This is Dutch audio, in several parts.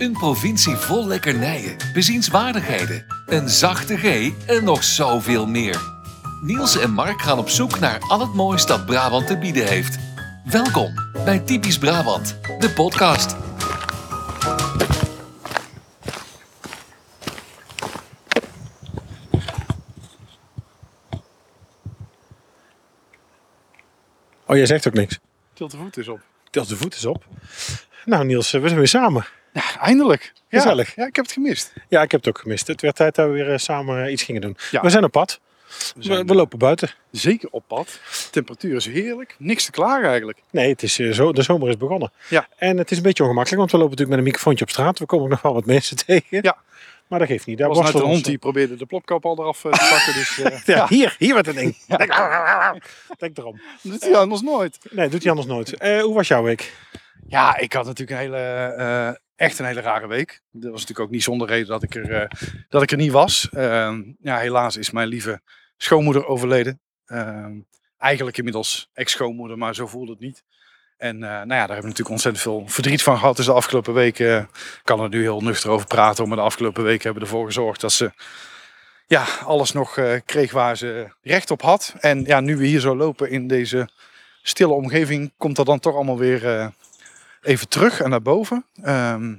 Een provincie vol lekkernijen, bezienswaardigheden, een zachte G en nog zoveel meer. Niels en Mark gaan op zoek naar al het moois dat Brabant te bieden heeft. Welkom bij Typisch Brabant, de podcast. Oh, jij zegt ook niks. Tilt de voet eens op. Tilt de voet eens op. Nou Niels, eh, we zijn weer samen. Ja, eindelijk. Gezellig. Ja, ik heb het gemist. Ja, ik heb het ook gemist. Het werd tijd dat we weer eh, samen eh, iets gingen doen. Ja. We zijn op pad. We, zijn, we lopen buiten. Zeker op pad. De temperatuur is heerlijk. Niks te klagen eigenlijk. Nee, het is, eh, zo, de zomer is begonnen. Ja. En het is een beetje ongemakkelijk, want we lopen natuurlijk met een microfoontje op straat. We komen ook nog wel wat mensen tegen. Ja. Maar dat geeft niet. Daar was net een hond die probeerde de plopkap al eraf te pakken. Dus Ja, ja, hier, hier werd het ding. Denk, Denk erom. dat doet hij anders nooit. Nee, doet hij anders nooit. Hoe was jouw week? Ja, ik had natuurlijk een hele, echt een hele rare week. Dat was natuurlijk ook niet zonder reden dat ik er, eh, dat ik er niet was. Ehm, ja, helaas is mijn lieve schoonmoeder overleden. Ehm, eigenlijk inmiddels ex-schoonmoeder, maar zo voelde het niet. En eh, nou ja, daar hebben we natuurlijk ontzettend veel verdriet van gehad. Dus de afgelopen weken, eh, kan er nu heel nuchter over praten, maar de afgelopen weken hebben ervoor gezorgd dat ze ja, alles nog kreeg waar ze recht op had. En ja, nu we hier zo lopen in deze stille omgeving, komt dat dan toch allemaal weer even terug en naar boven. Ehm,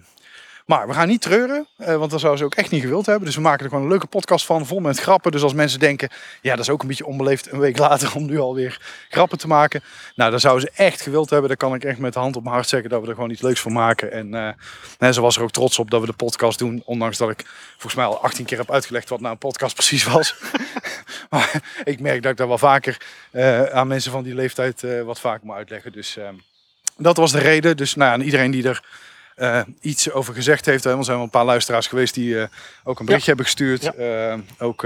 maar we gaan niet treuren, eh, want dat zou ze ook echt niet gewild hebben. Dus we maken er gewoon een leuke podcast van, vol met grappen. Dus als mensen denken, ja, dat is ook een beetje onbeleefd een week later om nu alweer grappen te maken. Nou, dat zouden ze echt gewild hebben. Dan kan ik echt met de hand op mijn hart zeggen dat we er gewoon iets leuks van maken. En eh, nou, ze was er ook trots op dat we de podcast doen. Ondanks dat ik volgens mij al 18 keer heb uitgelegd wat nou een podcast precies was. maar ik merk dat ik daar wel vaker eh, aan mensen van die leeftijd eh, wat vaker moet uitleggen. Dus ehm, dat was de reden. Dus nou ja, en iedereen die er eh, iets over gezegd heeft. Er zijn wel een paar luisteraars geweest die eh, ook een berichtje hebben gestuurd. Ja. Eh, ook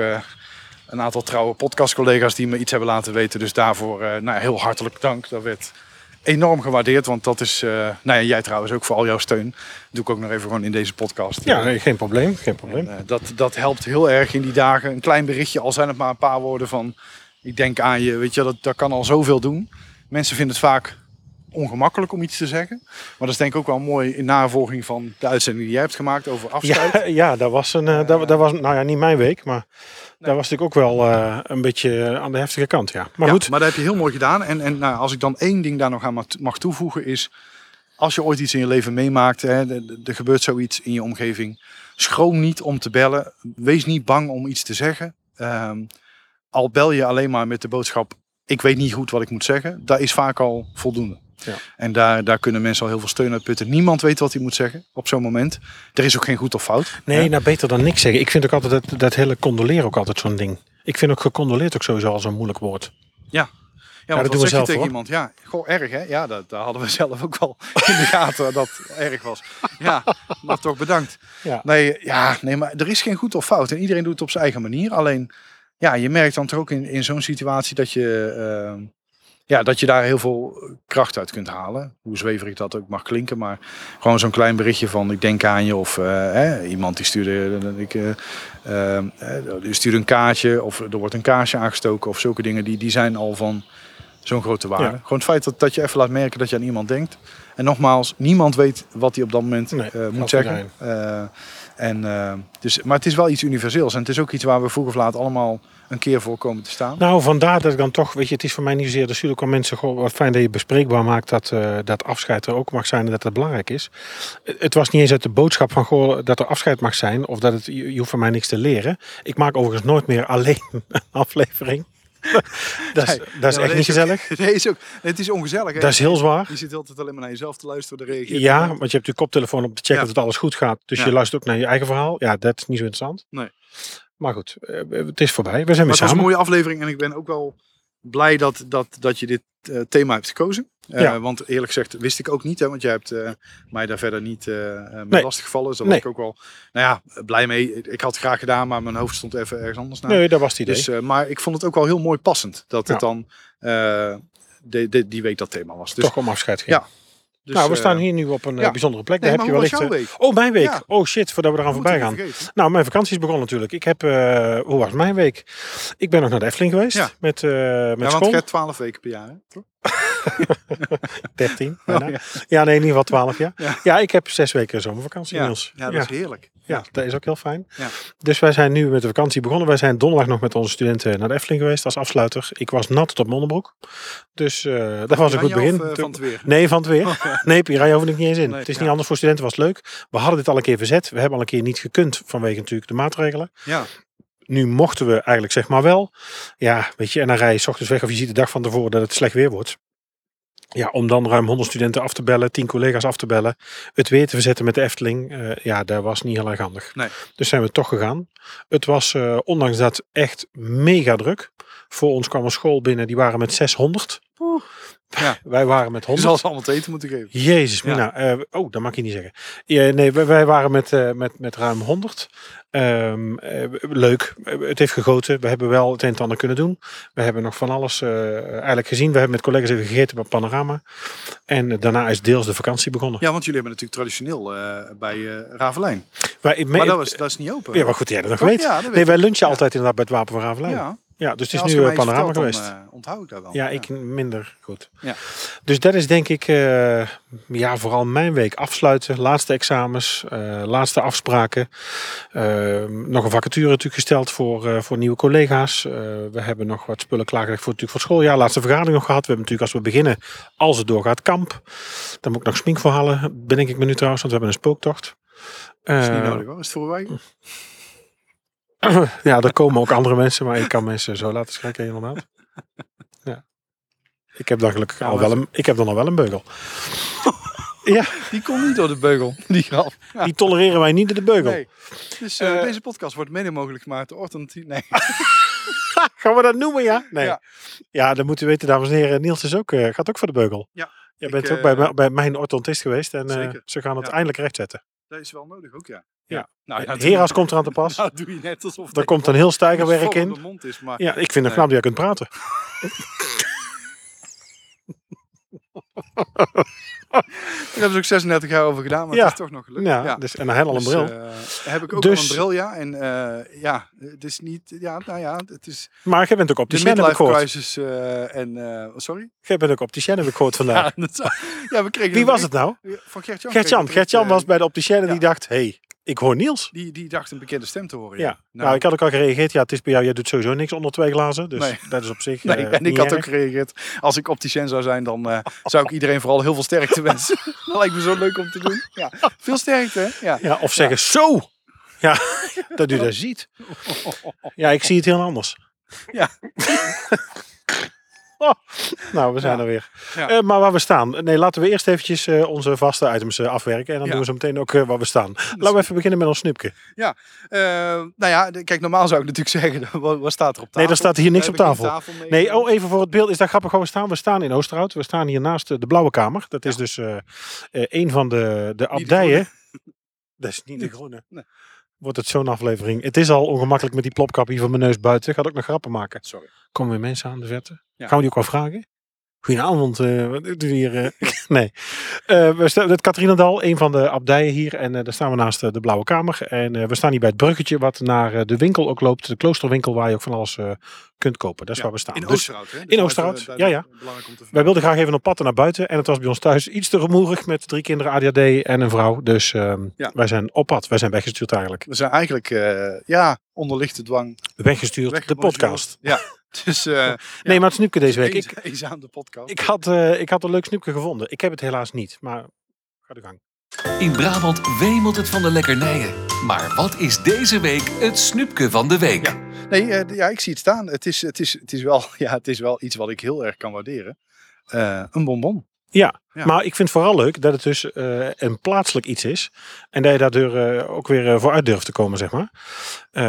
een aantal trouwe podcastcollega's die me iets hebben laten weten. Dus daarvoor nou, heel hartelijk dank. Dat werd enorm gewaardeerd. Want dat is, nou ja, jij trouwens ook voor al jouw steun. doe ik ook nog even gewoon in deze podcast. Ja, nee, geen probleem. Geen probleem. En, dat, dat helpt heel erg in die dagen. Een klein berichtje, al zijn het maar een paar woorden van... Ik denk aan je, weet je, dat, dat kan al zoveel doen. Mensen vinden het vaak ongemakkelijk om iets te zeggen. Maar dat is denk ik ook wel mooi in navolging van de uitzending die jij hebt gemaakt over afscheid. Ja, ja, dat was een. eh, dat, dat was, nou ja, niet mijn week, maar. Daar was natuurlijk ook wel eh, een beetje aan de heftige kant, ja. Maar Ja, goed, maar dat heb je heel mooi gedaan. En, en nou, als ik dan één ding daar nog aan mag- toevoegen is... Als je ooit iets in je leven meemaakt, hè, er gebeurt zoiets in je omgeving. Schroom niet om te bellen. Wees niet bang om iets te zeggen. Ehm, al bel je alleen maar met de boodschap, ik weet niet goed wat ik moet zeggen. Dat is vaak al voldoende. Ja. En daar, daar kunnen mensen al heel veel steun uit putten. Niemand weet wat hij moet zeggen op zo'n moment. Er is ook geen goed of fout. nee, hè. nou beter dan niks zeggen. Ik vind ook altijd dat, dat hele condoleren ook altijd zo'n ding. Ik vind ook gecondoleerd ook sowieso al zo'n moeilijk woord. Ja, dat want doen we zelf, tegen hoor. iemand? Ja, goh, erg hè? Ja, dat, dat hadden we zelf ook wel in de gaten dat erg was. Ja, maar toch bedankt. Ja. Nee, ja, nee, maar er is geen goed of fout. En iedereen doet het op zijn eigen manier. Alleen, ja, je merkt dan toch ook in, in zo'n situatie dat je, ehm, ja, dat je daar heel veel kracht uit kunt halen. Hoe zweverig dat ook mag klinken. Maar gewoon zo'n klein berichtje van ik denk aan je. Of eh, iemand die stuurde, eh, ik, eh, eh, die stuurde een kaartje. Of er wordt een kaarsje aangestoken. Of zulke dingen. Die, die zijn al van zo'n grote waarde. Ja. Gewoon het feit dat, dat je even laat merken dat je aan iemand denkt. En nogmaals, niemand weet wat hij op dat moment Nee, eh, moet zeggen. En, eh, dus, maar het is wel iets universeels. En het is ook iets waar we vroeg of laat allemaal een keer voor komen te staan. Nou, vandaar dat ik dan toch, weet je, het is voor mij niet zozeer de ook mensen, goh, wat fijn dat je bespreekbaar maakt dat, eh, dat afscheid er ook mag zijn en dat dat belangrijk is. Het- Het was niet eens uit de boodschap van, goh, dat er afscheid mag zijn of dat het, je je hoeft van mij niks te leren. Ik maak overigens nooit meer alleen een aflevering. dat is, dat is Ja, echt niet ook- gezellig. Nee, is ook, het is ongezellig. Hè? Dat is heel zwaar. Je zit altijd alleen maar naar jezelf te luisteren. De reageert Ja, want je hebt je koptelefoon op te checken Ja. dat alles goed gaat. Dus Ja. je luistert ook naar je eigen verhaal. Ja, dat is niet zo interessant. Nee. Maar goed, eh, het is voorbij. We zijn Maar weer het was een samen. mooie aflevering en ik ben ook wel blij dat, dat, dat je dit eh, thema hebt gekozen. Eh, Ja. Want eerlijk gezegd wist ik ook niet, hè, want jij hebt eh, mij daar verder niet eh, mee Nee. lastiggevallen. Dus daar Nee. was ik ook wel nou ja, blij mee. Ik had het graag gedaan, maar mijn hoofd stond even ergens anders naar. Nee, dat was het idee. Dus, maar ik vond het ook wel heel mooi passend dat het Ja. dan de, de, die week dat thema was. Dus, Toch om afscheid ging. Ja, dus, nou, we staan hier nu op een ja. bijzondere plek. Daar heb je week? Oh, mijn week. Ja. Oh shit, voordat we eraan voorbij gaan. Nou, mijn vakantie is begonnen natuurlijk. Ik heb, hoe was mijn week? Ik ben nog naar de Efteling geweest Ja. met, eh met Ja, want school. je hebt 12 weken per jaar. Hè? toch? 13. Oh, bijna. ja. Ja, nee, in ieder geval 12 jaar. Ja. Ja, ik heb zes weken zomervakantie inmiddels. ja, dat is heerlijk. Ja, dat is ook heel fijn. Ja. Dus wij zijn nu met de vakantie begonnen. Wij zijn donderdag nog met onze studenten naar de Efteling geweest als afsluiter. Ik was nat tot mijn onderbroek. Dus eh, dat was een goed begin. of, eh, van het weer. Nee, van het weer. Nee, Piranha hoef ik niet eens in. Nee, het is niet anders voor studenten, was het leuk. We hadden dit al een keer verzet. We hebben al een keer niet gekund vanwege natuurlijk de maatregelen. Ja, Nu mochten we eigenlijk zeg maar wel. Ja, weet je, en dan rij je 's ochtends weg of je ziet de dag van tevoren dat het slecht weer wordt. Ja, om dan ruim 100 studenten af te bellen, 10 collega's af te bellen, het weer te verzetten met de Efteling. eh, ja, dat was niet heel erg handig. Nee. Dus zijn we toch gegaan. Het was eh, ondanks dat echt mega druk. Voor ons kwam een school binnen, die waren met 600. Oeh. Ja. Wij waren met je 100. zal ze allemaal te eten moeten geven. Jezus, Ja. Mina. eh, oh, dat mag je niet zeggen. Ja, nee, wij, wij waren met, eh, met, met ruim 100. Ehm, eh, leuk. Het heeft gegoten. We hebben wel het een en ander kunnen doen. We hebben nog van alles eh, eigenlijk gezien. We hebben met collega's even gegeten bij Panorama. En daarna is deels de vakantie begonnen. Ja, want jullie hebben natuurlijk traditioneel eh, bij eh Ravelijn. Wij, Maar dat, was, dat is niet open. ja, maar goed, jij dat nog weet. Ja, dat weet nee, wij lunchen altijd inderdaad bij het Wapen van Ravelijn. Ja. Ja, dus het is nu je eh, Panorama geweest. Dan, eh, onthoud ik dat wel. Ja, ik minder goed. Ja. Dus dat is denk ik eh, ja, vooral mijn week afsluiten. Laatste examens, laatste afspraken. Nog een vacature natuurlijk gesteld voor, voor nieuwe collega's. We hebben nog wat spullen klaargelegd voor, natuurlijk voor het schooljaar. Laatste vergadering nog gehad. We hebben natuurlijk als we beginnen, als het doorgaat, kamp. Dan moet ik nog smink voor halen, bedenk ik me nu trouwens, want we hebben een spooktocht. Dat is niet nodig hoor. Is het voor wij? ja, er komen ook andere mensen, maar ik kan mensen zo laten schrikken inderdaad. Ja. Ik heb dan gelukkig Ja, al wel een, ik heb dan al wel een beugel. ja, Die komt niet door de beugel. Die grap. Ja. die tolereren wij niet in de beugel. Nee. Dus eh, Eh, deze podcast wordt mede mogelijk gemaakt door Alternatief. Nee. Gaan we dat noemen, ja? Nee. Ja, Ja. dan moeten we weten, dames en heren. Niels is ook, eh, gaat ook voor de beugel. Ja, Je ik, bent ook bij, bij mijn orthodontist geweest en ze gaan het eindelijk rechtzetten. Dat is wel nodig ook, ja. Ja. Nou, ja, Heras komt eraan te pas. Nou, doe je net alsof Er komt een heel stijgerwerk in. mond is, maar... Ja, ik vind het knap dat jij kunt praten. Daar hebben ze ook 36 jaar over gedaan, maar Ja. het is toch nog gelukt. Ja, Dus, en heb al een Dus, bril. eh, heb ik ook Dus- al een bril, ja. En eh, ja, het is niet... Ja, nou ja, het is... maar jij bent ook De opticien, heb ik gehoord. crisis eh, en... sorry? Jij bent ook opticien, heb ik gehoord vandaag. Ja, dat, ja, we kregen Wie was het nou? Van Gert-Jan. Gert-Jan. Gert-Jan was bij de opticien en die ja. dacht, hé, hey, ik hoor Niels. Die, die dacht een bekende stem te horen. Ja, nou, ik had ook al gereageerd. Ja, het is bij jou, jij doet sowieso niks onder twee glazen. Dus Nee. dat is op zich Nee, eh, en ik had ook gereageerd. Als ik opticien zou zijn, dan eh, zou ik iedereen vooral heel veel sterkte wensen. dat lijkt me zo leuk om te doen. Ja, veel sterkte, hè? Ja. Ja, of zeggen, zo! Ja, dat u dat ziet. Ja, ik zie het heel anders. Ja. Oh, nou, we zijn Ja. er weer. Ja. Eh, maar waar we staan. Nee, laten we eerst eventjes eh, onze vaste items eh, afwerken. En dan Ja. doen we zo meteen ook waar we staan. Laten we even beginnen met ons snoepje. Eh, nou ja, kijk, normaal zou ik natuurlijk zeggen, wat, staat er op tafel? Nee, er staat hier niks op tafel. Nee, oh, even voor het beeld. Is dat grappig waar we staan? We staan in Oosterhout. We staan hier naast de Blauwe Kamer. Dat is dus een van de, de abdijen. Dat is niet de groene. Nee. Wordt het zo'n aflevering. Het is al ongemakkelijk met die plopkap hier van mijn neus buiten. Ik ga ook nog grappen maken. Sorry. Komen weer mensen aan de verte? Ja. Gaan we die ook wel vragen? Goedenavond. eh wat doet u hier? eh? nee. Eh, we staan, het Katrienendal, een van de abdijen hier. En daar staan we naast de Blauwe Kamer. En we staan hier bij het bruggetje wat naar de winkel ook loopt. De kloosterwinkel waar je ook van alles kunt kopen. Dat is Ja, waar we staan. In Dus Oosterhout, hè? in Oosterhout, ja, ja. Wij wilden graag even op pad naar buiten. En het was bij ons thuis iets te rumoerig met drie kinderen ADHD en een vrouw. Dus ehm, Ja. wij zijn op pad. Wij zijn weggestuurd eigenlijk. We zijn eigenlijk, ja, onder lichte dwang. Weggestuurd, de podcast. Ja, dus... eh Nee, maar het snoepje deze week. Ik, eens, aan de podcast. ik, had, eh, ik had een leuk snoepje gevonden. Ik heb het helaas niet, maar ga de gang. In Brabant wemelt het van de lekkernijen. Maar wat is deze week het snoepje van de week? Ja. Nee, eh, ja, ik zie het staan. Het is, het, is, het, is wel, ja, het is wel iets wat ik heel erg kan waarderen. Eh, een bonbon. Ja, Ja. maar ik vind het vooral leuk dat het dus eh, een plaatselijk iets is. En dat je daardoor eh, ook weer eh, voor uit durft te komen, zeg maar.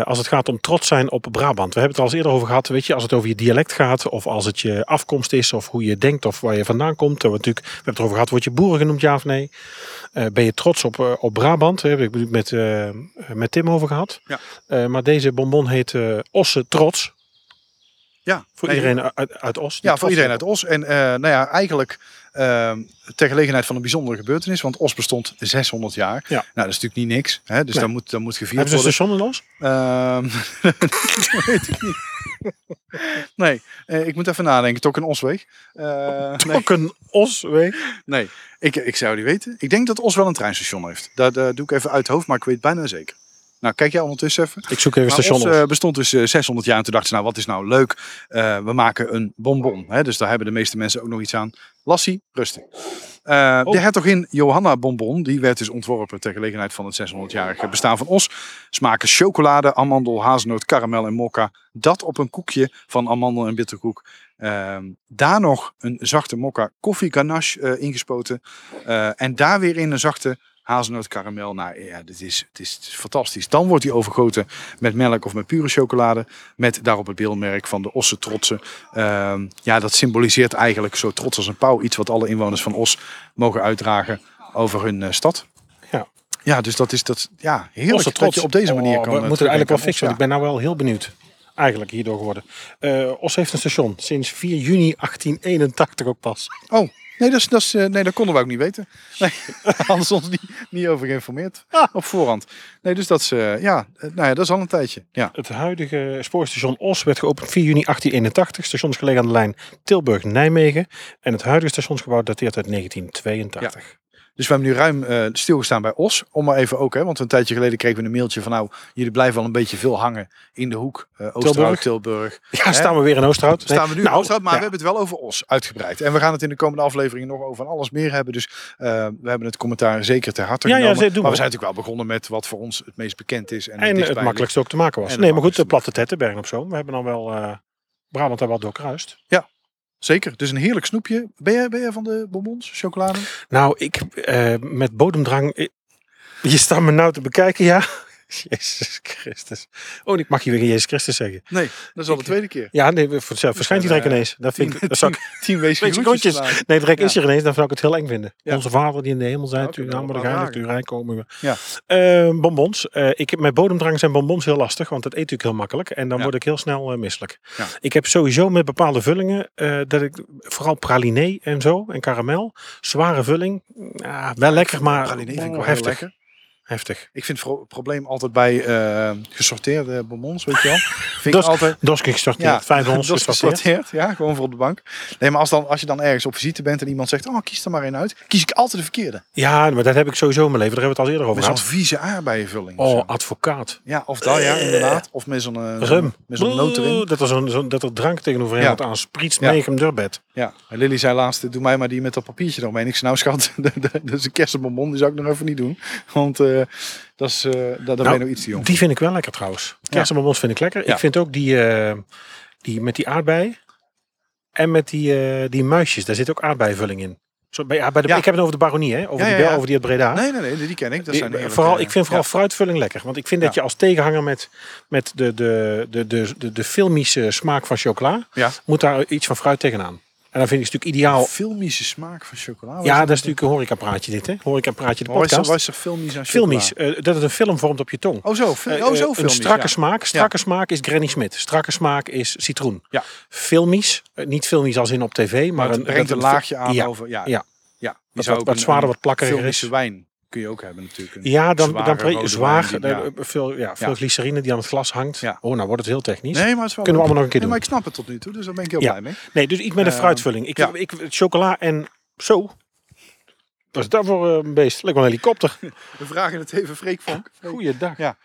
Als het gaat om trots zijn op Brabant. We hebben het al eens eerder over gehad, weet je, als het over je dialect gaat. Of als het je afkomst is, of hoe je denkt, of waar je vandaan komt. We hebben, natuurlijk, we hebben het erover gehad, word je boeren genoemd, ja of nee? Ben je trots op, op Brabant? Daar heb ik het met, met Tim over gehad. Ja. Maar deze bonbon heet Osse Trots. Ja, Voor nee, iedereen uit, uit Os. Ja, voor iedereen uit Os. En nou ja, eigenlijk ter gelegenheid van een bijzondere gebeurtenis. Want Os bestond 600 jaar. Ja. Nou, dat is natuurlijk niet niks. Hè? Dus Nee. dat, moet, dat moet gevierd Hebben ze een worden. station in Os? Ehm, dat weet ik niet. nee, eh, ik moet even nadenken. Toch een Osweg. Eh, nee, Ook een Osweg. nee. Ik, ik zou die weten. Ik denk dat Os wel een treinstation heeft. Dat eh, doe ik even uit het hoofd, maar ik weet bijna zeker. Nou, kijk jij ondertussen even. Ik zoek even Maar station Os. eh, bestond dus eh, 600 jaar en toen dachten ze, nou wat is nou leuk? Eh, we maken een bonbon. Hè? Dus daar hebben de meeste mensen ook nog iets aan. Lassie, rustig. Eh, Oh. De hertogin Johanna bonbon, die werd dus ontworpen ter gelegenheid van het 600-jarige bestaan van Os. Smaken chocolade, amandel, hazelnoot, karamel en mokka. Dat op een koekje van amandel en bitterkoek. Ehm, daar nog een zachte mokka koffie ganache eh, ingespoten. Eh, en daar weer in een zachte hazelnoot karamel. Nou ja, dit is, het is, fantastisch. Dan wordt die overgoten met melk of met pure chocolade. Met daarop het beeldmerk van de Osse trotsen. Ehm, ja, dat symboliseert eigenlijk zo trots als een pauw. Iets wat alle inwoners van Os mogen uitdragen over hun eh, stad. Ja. Ja, dus dat is dat, ja, heerlijk Osse dat trots. je op deze manier Oh, kan We moeten eigenlijk wel fixen. Want Ik ben nou wel heel benieuwd. Eigenlijk hierdoor geworden. Eh, Os heeft een station. Sinds 4 juni 1881 ook pas. Oh, nee dat, is, dat is, eh, nee, dat konden we ook niet weten. Nee, ze ons niet, niet over geïnformeerd Ah. op voorhand. Nee, dus dat is, eh, ja, nou ja, dat is al een tijdje. Ja. Het huidige spoorstation Os werd geopend 4 juni 1881. Station is gelegen aan de lijn Tilburg-Nijmegen. En het huidige stationsgebouw dateert uit 1982. Dus we hebben nu ruim eh, stilgestaan bij Os. Om maar even ook, hè, want een tijdje geleden kregen we een mailtje van nou, jullie blijven wel een beetje veel hangen in de hoek. eh Oosterhout, Tilburg. Ja, staan we weer in Oosterhout. Nee, Staan we nu nou, in Oosterhout, maar ja. we hebben het wel over Os uitgebreid. En we gaan het in de komende afleveringen nog over alles meer hebben. Dus eh, we hebben het commentaar zeker ter harte Ja, ja, genomen. doen maar we. zijn natuurlijk wel begonnen met wat voor ons het meest bekend is. En, het ligt. makkelijkste ook te maken was. Nee, maar goed, de platte Tettenbergen op Zoom. We hebben dan wel Brabant daar wel doorkruist. Zeker, dus een heerlijk snoepje. Ben jij, van de bonbons, chocolade? Nou, ik eh, met bodemdrang. ik- je staat me nou te bekijken, ja. Jezus Christus. Oh, ik mag je weer Jezus Christus zeggen. Nee, dat is al de Ik- tweede keer. Ja, nee, voor- verschijnt die zijn, direct eh, ineens. Dat vind ik, ik, tien Wees groetjes. nee, direct is er ineens. Dan zou ik het heel eng vinden. Ja. Onze vader die in de hemel zijn. oké, uw wel naam wordt dagen. uw rijk komen. we. Ja. Eh, bonbons. Eh, ik met bodemdrang zijn bonbons heel lastig. Want dat eet natuurlijk heel makkelijk. En dan Ja. word ik heel snel eh, misselijk. Ik heb sowieso met bepaalde vullingen. dat ik vooral praliné en zo. En karamel. Zware vulling. Ja, wel lekker, maar Praline vind ik wel oh, heftig. Heftig. Ik vind het probleem altijd bij eh, gesorteerde bonbons, weet je wel. Vind ik altijd... Doske gesorteerd. Bij dat is gesorteerd. gesorteerd. Ja, gewoon voor op de bank. Nee, maar als, dan, als je dan ergens op visite bent en iemand zegt, oh, kies er maar één uit. Kies ik altijd de verkeerde. Ja, maar dat heb ik sowieso in mijn leven. Daar hebben we het al eerder over Met zo'n gehad. vieze aardbeienvulling. of Oh, advocaat. Ja, of dat, ja, inderdaad. Of met zo'n eh, Rum. met zo'n noot erin. Dat er, zo'n dat er drank tegenover Ja. had aan sprietst Ja. durbed. Ja, en Lily zei laatst, doe mij maar die met dat papiertje eromheen. Ik zei, nou schat, dat is een kersenbonbon, die zou ik nog even niet doen. Want eh, dat is, eh daar, daar ben je nog iets te jong. Die vind ik wel lekker trouwens. Kersenbonbons vind ik lekker. Ik vind ook die, eh, die met die aardbei en met die, eh, die muisjes. Daar zit ook aardbeivulling in. Zo, bij, bij de, Ja. Ik heb het over de baronie, hè? Over, Ja, die, ja, ja. over die uit Breda. Nee, nee, nee, die ken ik. Dat Die- zijn vooral, ik vind vooral fruitvulling lekker. Want ik vind dat je als tegenhanger met, met de, de, de, de, de, de filmische smaak van chocola... Moet daar iets van fruit tegenaan. En dan vind ik het natuurlijk ideaal... filmische smaak van chocola. Ja, dat is natuurlijk een horecapraatje dit, hè? Horecapraatje de wat is er- podcast. is er filmisch aan chocola? Filmisch, eh, dat het een film vormt op je tong. Oh zo, Eh, oh, zo een filmisch. strakke ja. smaak. Strakke smaak is Granny Smith. Strakke smaak is citroen. Ja. Filmisch, eh, niet filmisch als in op tv, maar, een, brengt een laagje aan Ja. over... Ja, Ja. ja. Wat, zou wat, wat een- zwaarder, een wat plakkeriger is. wijn kun je ook hebben natuurlijk. Een Ja, dan, dan pre- zwaar, wijn die- ja. veel, ja, veel Ja. glycerine die aan het glas hangt. Ja. Oh, nou wordt het heel technisch. Nee, maar het is wel Kunnen we allemaal nog een keer Nee, doen. maar ik snap het tot nu toe, dus daar ben ik heel blij mee. Nee, dus iets met een Eh, fruitvulling. Ik, ik, chocola en zo. Wat is dat voor eh, een beest? Lijkt wel een helikopter. We vragen het even Freek Vonk. Goeiedag. Ja.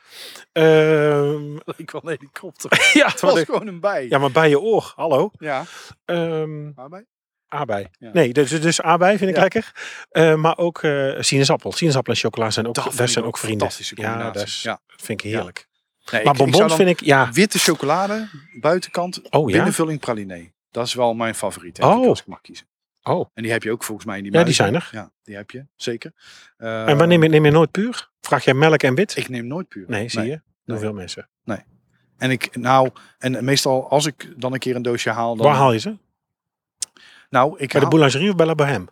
Ehm, Ik wil een helikopter. ja, Het was gewoon een bij. ja, maar bij je oor. Hallo. Ja. Ehm Waarbij? Aardbei. Ja. Nee, dus, dus aardbei vind ik Ja. lekker. Eh, maar ook eh sinaasappel. Sinaasappel en chocola zijn ook, Dat zijn ook vrienden. fantastische Ja, dat is, Ja. vind ik heerlijk. Nee, maar ik- bonbons vind ik, ja. Witte chocolade, buitenkant, Oh ja? binnenvulling praline. Dat is wel mijn favoriet, Oh. als ik mag kiezen. Oh. En die heb je ook volgens mij in die Ja, die zijn er. Ja, die heb je, zeker. Eh, en maar neem je, neem je nooit puur? Vraag jij melk en wit? Ik neem nooit puur. nee, zie je? Doen nee. veel mensen. En ik, nou, en meestal als ik dan een keer een doosje haal, dan... Waar haal je ze? Nou, ik Bij de haal... boulangerie of bij La Bohème?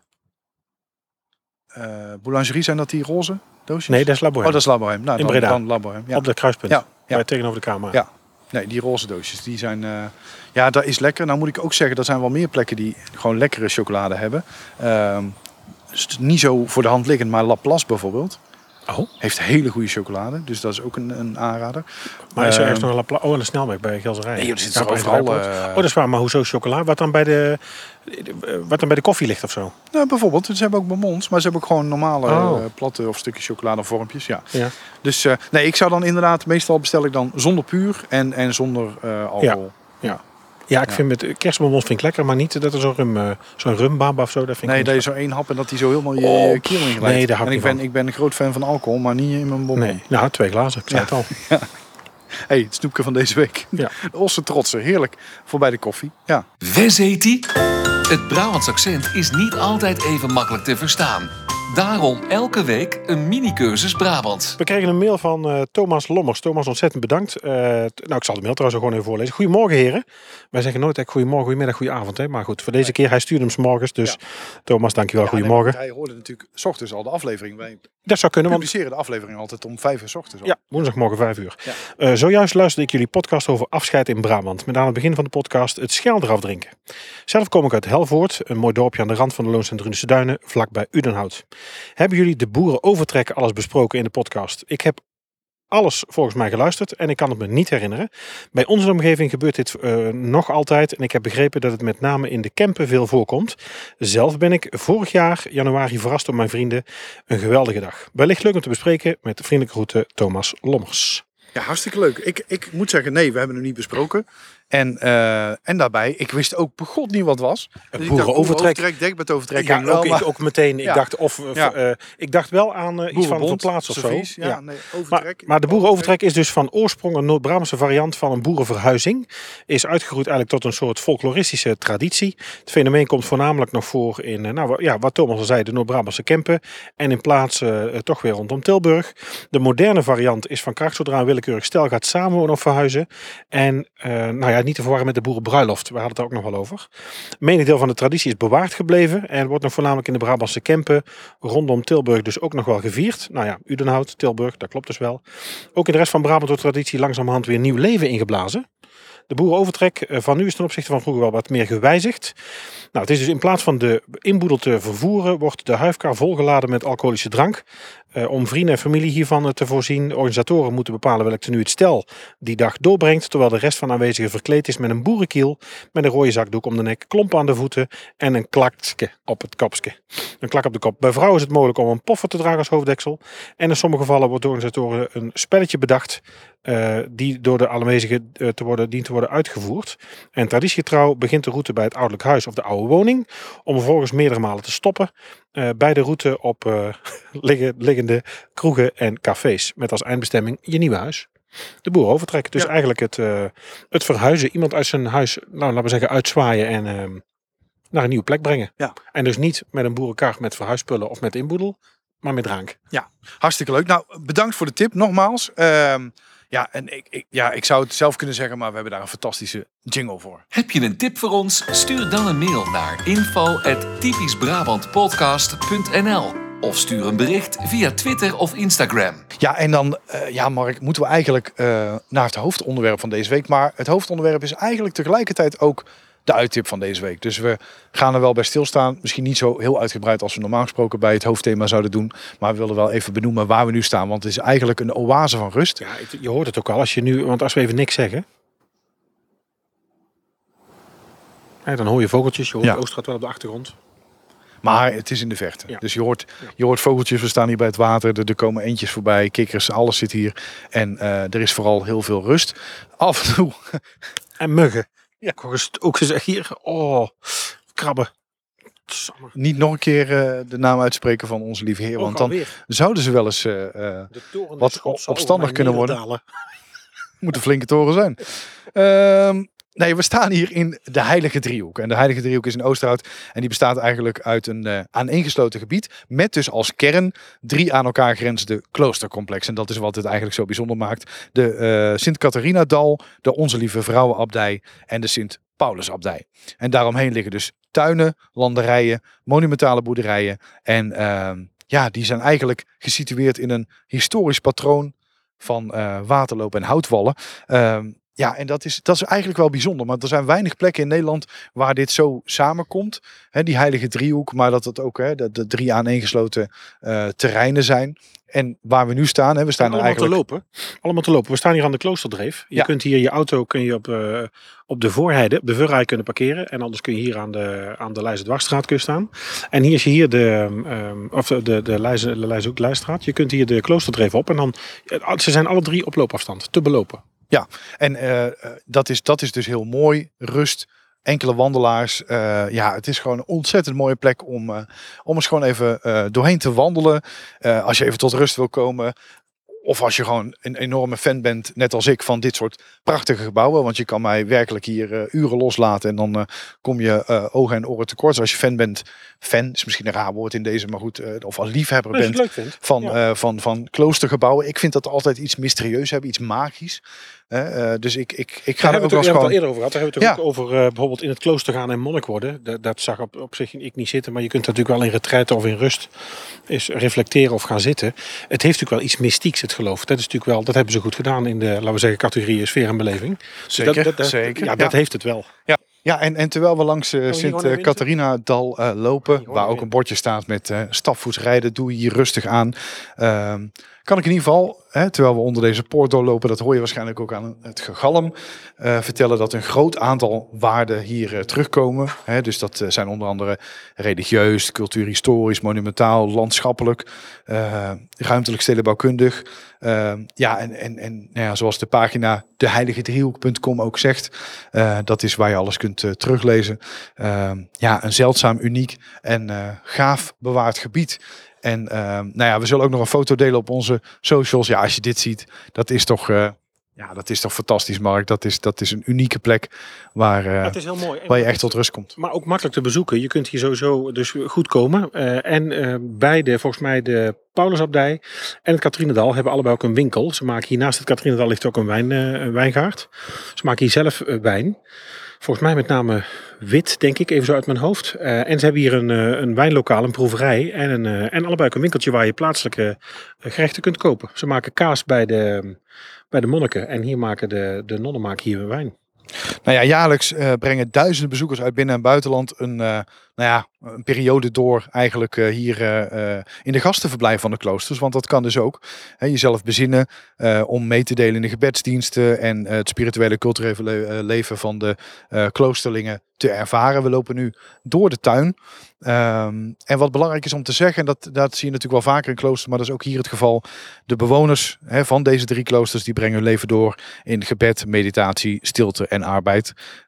eh, boulangerie, zijn dat die roze doosjes? Nee, dat is La Bohème. Oh, dat is Labohem. Nou, In dan, Breda. dan. Ja. Op de kruispunt. Ja, ja. Bij tegenover de kamer. Ja. Nee, die roze doosjes, die zijn... eh, ja, dat is lekker. Nou moet ik ook zeggen, er zijn wel meer plekken die gewoon lekkere chocolade hebben. Het niet zo voor de hand liggend, maar Laplace bijvoorbeeld Oh, heeft hele goede chocolade. Dus dat is ook een, een aanrader. maar is er Ehm, ergens nog een lapla- Oh, en de snelweg bij Gelserij. Nee, joh, er zit er overal, eh, Oh, dat is waar. Maar hoezo chocola? Wat dan bij de, wat dan bij de koffie ligt of zo? Nou, bijvoorbeeld, ze hebben ook bonbons, maar ze hebben ook gewoon normale Oh. eh, platte of stukjes chocoladevormpjes. Ja. Ja. Dus eh, nee, ik zou dan inderdaad, meestal bestel ik dan zonder puur en, en zonder eh, alcohol. Ja, ik Ja. vind met kerstbonbons vind ik lekker, maar niet dat er zo'n rum, eh, zo'n rumbaba of zo. Dat vind Nee, ik dat je zo één hap en dat die zo helemaal je, Oh, je keel inglijdt. nee, daar en ik ik niet ben, ik ben een groot fan van alcohol, maar niet in mijn bonbon. Nee, nou, twee glazen. Ik zei Ja. het al. hey, het snoepje van deze week. Ja. De Osse trotsen, heerlijk. Voorbij de koffie. Ja. Wes heet die? Het Brabants accent is niet altijd even makkelijk te verstaan. Daarom elke week een mini-cursus Brabants. We kregen een mail van eh, Thomas Lommers. Thomas, ontzettend bedankt. Eh, nou, ik zal de mail trouwens ook gewoon even voorlezen. Goedemorgen, heren. Wij zeggen nooit echt goedemorgen, goedemiddag, goedenavond. Hè? Maar goed, voor deze keer, hij stuurde hem 's morgens. Dus Thomas, dankjewel. Ja, nee, goedemorgen. want hij hoorde natuurlijk s ochtends al de aflevering. Wij Dat zou kunnen, want publiceren de aflevering altijd om vijf uur s ochtends. al. Ja, woensdagmorgen 5 uur. Ja. Eh, zojuist luisterde ik jullie podcast over afscheid in Brabant. Met aan het begin van de podcast het schel eraf drinken. Zelf kom ik uit Helvoort, een mooi dorpje aan de rand van de Loons en Drunense Duinen, vlakbij Udenhout. Hebben jullie de boeren overtrekken alles besproken in de podcast? Ik heb alles volgens mij geluisterd en ik kan het me niet herinneren. Bij onze omgeving gebeurt dit eh, nog altijd en ik heb begrepen dat het met name in de Kempen veel voorkomt. Zelf ben ik vorig jaar januari verrast door mijn vrienden. Een geweldige dag. Wellicht leuk om te bespreken met vriendelijke groeten Thomas Lommers. Ja, hartstikke leuk. Ik, ik moet zeggen, nee, we hebben hem niet besproken. En, eh, en daarbij, ik wist ook begot niet wat was. Dus boerenovertrek. dekbedovertrekking Ja, wel, ook, maar ik, ook meteen. Ik Ja. dacht of eh, Ja. ik dacht wel aan eh, iets van boerenbond, verplaatsen of zo. servies, Ja, Ja. nee, Maar, overtrek. maar de boerenovertrek is dus van oorsprong een Noord-Brabantse variant van een boerenverhuizing. Is uitgegroeid eigenlijk tot een soort folkloristische traditie. Het fenomeen komt voornamelijk nog voor in, nou ja, wat Thomas al zei, de Noord-Brabantse Kempen. En in plaatsen eh, toch weer rondom Tilburg. De moderne variant is van kracht zodra een willekeurig stel gaat samenwonen of verhuizen. En nou ja, niet te verwarren met de boerenbruiloft. We hadden het er ook nog wel over. Menig deel van de traditie is bewaard gebleven. En wordt nog voornamelijk in de Brabantse Kempen rondom Tilburg dus ook nog wel gevierd. Nou ja, Udenhout, Tilburg, dat klopt dus wel. Ook in de rest van Brabant wordt traditie langzamerhand weer nieuw leven ingeblazen. De boerenovertrek eh, van nu is ten opzichte van vroeger wel wat meer gewijzigd. Nou, het is dus in plaats van de inboedel te vervoeren, wordt de huifkar volgeladen met alcoholische drank. Eh, om vrienden en familie hiervan eh, te voorzien. Organisatoren moeten bepalen welk tenue het stel die dag doorbrengt. Terwijl de rest van de aanwezigen verkleed is met een boerenkiel, met een rode zakdoek om de nek, klompen aan de voeten en een klakske op het kopske. Een klak op de kop. Bij vrouwen is het mogelijk om een poffer te dragen als hoofddeksel. En in sommige gevallen wordt door organisatoren een spelletje bedacht. eh, die door de aanwezigen te worden, dient te worden uitgevoerd. En traditiegetrouw begint de route bij het ouderlijk huis of de oude woning. Om vervolgens meerdere malen te stoppen. Eh, bij de route op eh, liggen, liggende kroegen en cafés. Met als eindbestemming je nieuwe huis. De boer overtrekken. Dus Ja. eigenlijk het, eh, het verhuizen. Iemand uit zijn huis, nou, laten we zeggen, uitzwaaien en ehm, naar een nieuwe plek brengen. Ja. En dus niet met een boerenkar met verhuisspullen of met inboedel, maar met drank. Hartstikke leuk. Nou, bedankt voor de tip nogmaals. Ja, en ik, ik, ja, ik zou het zelf kunnen zeggen, maar we hebben daar een fantastische jingle voor. Heb je een tip voor ons? Stuur dan een mail naar info@typischbrabantpodcast.nl of stuur een bericht via Twitter of Instagram. Ja, en dan, eh, ja, Mark, moeten we eigenlijk eh, naar het hoofdonderwerp van deze week. Maar het hoofdonderwerp is eigenlijk tegelijkertijd ook de uittip van deze week. Dus we gaan er wel bij stilstaan. Misschien niet zo heel uitgebreid als we normaal gesproken bij het hoofdthema zouden doen. Maar we willen wel even benoemen waar we nu staan. Want het is eigenlijk een oase van rust. Ja, je hoort het ook al als je nu, want als we even niks zeggen. Ja, dan hoor je vogeltjes, je hoort Ja. wel op de achtergrond. Maar het is in de verte. Ja. Dus je hoort, je hoort vogeltjes, we staan hier bij het water. Er, er komen eentjes voorbij, kikkers, alles zit hier. En eh, er is vooral heel veel rust. Af en toe En muggen. Ja. Ook eens- Ook gezegd hier, oh, krabben. Niet nog een keer eh, de naam uitspreken van onze lieve heer. Want dan alweer. zouden ze wel eens... De toren wat opstandig kunnen worden. moet een flinke toren zijn. Ehm, nee, we staan hier in de Heilige Driehoek. En de Heilige Driehoek is in Oosterhout. En die bestaat eigenlijk uit een eh, aaneengesloten gebied. Met dus als kern drie aan elkaar grenzende kloostercomplexen. En dat is wat het eigenlijk zo bijzonder maakt. De eh Sint-Catharinadal, de Onze Lieve Vrouwenabdij en de Sint-Paulusabdij. En daaromheen liggen dus tuinen, landerijen, monumentale boerderijen. En ehm, ja, die zijn eigenlijk gesitueerd in een historisch patroon van eh, waterloop en houtwallen. Ehm, Ja, en dat is, dat is eigenlijk wel bijzonder. Maar er zijn weinig plekken in Nederland waar dit zo samenkomt. Die heilige driehoek, maar dat het ook de, de drie aaneengesloten eh terreinen zijn. En waar we nu staan, hè, we staan er allemaal eigenlijk... te lopen. Allemaal te lopen. We staan hier aan de Kloosterdreef. Je Ja. kunt hier je auto kun je op, eh, op de voorheide, op de Verrij kunnen parkeren. En anders kun je hier aan de, aan de Leijzen Dwarsstraat kun je staan. En hier is je hier de, ehm, of de, de, de Leijzen, de Leijzen ook Leijstraat. Je kunt hier de Kloosterdreef op. En dan, eh, ze zijn alle drie op loopafstand, te belopen. En eh, eh, dat, is, dat is dus heel mooi. Rust, enkele wandelaars. Eh, ja, het is gewoon een ontzettend mooie plek om, om eens gewoon even doorheen te wandelen. Als je even tot rust wil komen. Of als je gewoon een enorme fan bent, net als ik, van dit soort prachtige gebouwen. Want je kan mij werkelijk hier uren loslaten en dan kom je ogen en oren tekort. Dus als je fan bent, fan is misschien een raar woord in deze, maar goed. of als liefhebber bent van, Ja. van, van kloostergebouwen. Ik vind dat altijd iets mysterieus hebben, iets magisch. Eh, dus ik, ik, ik ga Daar er ook we wel het eens gewoon... eerder over gehad. Daar hebben we het Ja. ook over eh, bijvoorbeeld in het klooster gaan en monnik worden. Dat, dat zag op, op zich ik niet zitten. Maar je kunt natuurlijk wel in retraite of in rust is reflecteren of gaan zitten. Het heeft natuurlijk wel iets mystieks, het geloof. Dat is natuurlijk wel, dat hebben ze goed gedaan in de, laten we zeggen, categorie sfeer en beleving. Dus Zeker, dat, dat- dat- zeker. Ja, dat heeft het wel. Ja, en, en terwijl we langs eh, hier Sint gewoon naar eh, eh, lopen, waar ook een bordje staat met stapvoets rijden, doe je hier rustig aan. Ehm, kan ik in ieder geval, hè, terwijl we onder deze poort doorlopen, dat hoor je waarschijnlijk ook aan het gegalm, vertellen dat een groot aantal waarden hier terugkomen. Hè, dus dat zijn onder andere religieus, cultuurhistorisch, monumentaal, landschappelijk, ruimtelijk stedenbouwkundig. Ehm, ja, en, en, en nou zoals de pagina deheiligedriehoek.com ook zegt, eh, dat is waar je alles kunt eh, teruglezen. Ehm, ja, een zeldzaam, uniek en eh, gaaf bewaard gebied. En ehm, nou ja, we zullen ook nog een foto delen op onze socials. Ja, als je dit ziet, dat is toch, ja, dat is toch fantastisch, Mark. Dat is, dat is een unieke plek waar, eh, het is heel mooi. En waar je echt tot rust komt. Maar ook makkelijk te bezoeken. Je kunt hier sowieso dus goed komen. Eh, en eh beide, volgens mij de Paulusabdij en het Katrienendal hebben allebei ook een winkel. Ze maken hier naast het Katrienendal ligt ook een, wijn, een wijngaard. Ze maken hier zelf wijn. Volgens mij met name wit, denk ik, even zo uit mijn hoofd. Eh, en ze hebben hier een, eh, een wijnlokaal, een proeverij en, een, eh, en allebei ook een winkeltje waar je plaatselijke gerechten kunt kopen. Ze maken kaas bij de, bij de monniken en hier maken de, de nonnen maken hier wijn. Nou ja, jaarlijks eh, brengen duizenden bezoekers uit binnen- en buitenland een, eh, nou ja, een periode door eigenlijk eh, hier in de gastenverblijf van de kloosters. Want dat kan dus ook. Hè, jezelf bezinnen om mee te delen in de gebedsdiensten en het spirituele culturele le- leven van de kloosterlingen te ervaren. We lopen nu door de tuin. Ehm, en wat belangrijk is om te zeggen, en dat, dat zie je natuurlijk wel vaker in kloosters, maar dat is ook hier het geval. De bewoners hè, van deze drie kloosters, die brengen hun leven door in gebed, meditatie, stilte en arbeid.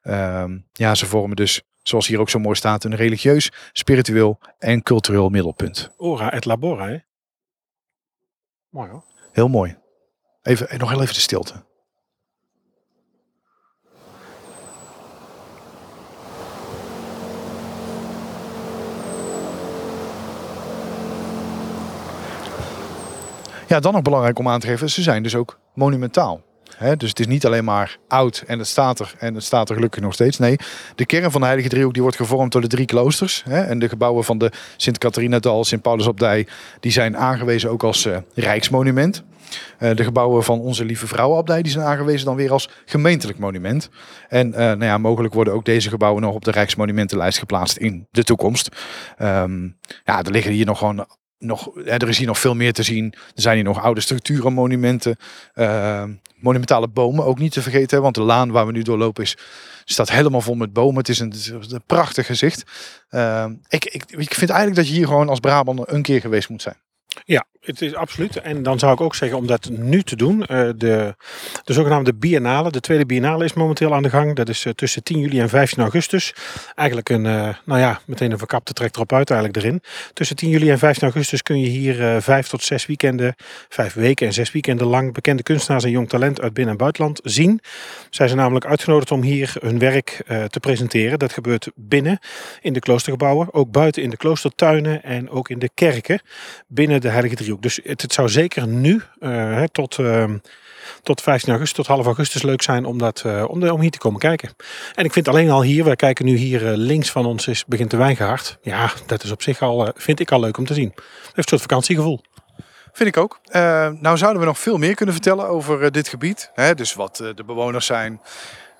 Ehm, ja, ze vormen dus, zoals hier ook zo mooi staat, een religieus, spiritueel en cultureel middelpunt. Ora et labora, hè? Mooi hoor. Heel mooi. Even, eh, nog heel even de stilte. Ja, dan nog belangrijk om aan te geven, ze zijn dus ook monumentaal. Hè, dus het is niet alleen maar oud en het staat er en het staat er gelukkig nog steeds. Nee, de kern van de Heilige Driehoek die wordt gevormd door de drie kloosters. Hè, en de gebouwen van de Sint Catharinadal, Sint Paulusabdij, die zijn aangewezen ook als eh, rijksmonument. Eh, de gebouwen van onze Lieve Vrouwenabdij die zijn aangewezen dan weer als gemeentelijk monument. En eh, nou ja, mogelijk worden ook deze gebouwen nog op de Rijksmonumentenlijst geplaatst in de toekomst. Ehm, ja, er liggen hier nog gewoon nog, er is hier nog veel meer te zien. Er zijn hier nog oude structuren, monumenten, eh, monumentale bomen ook niet te vergeten. Want de laan waar we nu doorlopen is, staat helemaal vol met bomen. Het is een, prachtig gezicht. Eh, ik, ik, ik vind eigenlijk dat je hier gewoon als Brabander een keer geweest moet zijn. Ja, het is absoluut. En dan zou ik ook zeggen om dat nu te doen. eh, de, de zogenaamde biennale, de tweede biennale is momenteel aan de gang. Dat is eh, tussen 10 juli en 15 augustus. Eigenlijk een, eh, nou ja, meteen een verkapte trek erop uit eigenlijk erin. Tussen 10 juli en 15 augustus kun je hier vijf tot zes weekenden, vijf weken en zes weekenden lang bekende kunstenaars en jong talent uit binnen- en buitenland zien. Zij zijn namelijk uitgenodigd om hier hun werk te presenteren. Dat gebeurt binnen in de kloostergebouwen, ook buiten in de kloostertuinen en ook in de kerken binnen de Heilige Driehoek. Dus het, zou zeker nu eh, hè, tot, ehm, tot 15 augustus, tot half augustus leuk zijn om, dat, eh, om, om hier te komen kijken. En ik vind alleen al hier, wij kijken nu hier eh, links van ons, is, begint de wijngaard. Ja, dat is op zich al, vind ik al leuk om te zien. Het heeft een soort vakantiegevoel. Vind ik ook. Nou zouden we nog veel meer kunnen vertellen over dit gebied. Hè? Dus wat de bewoners zijn,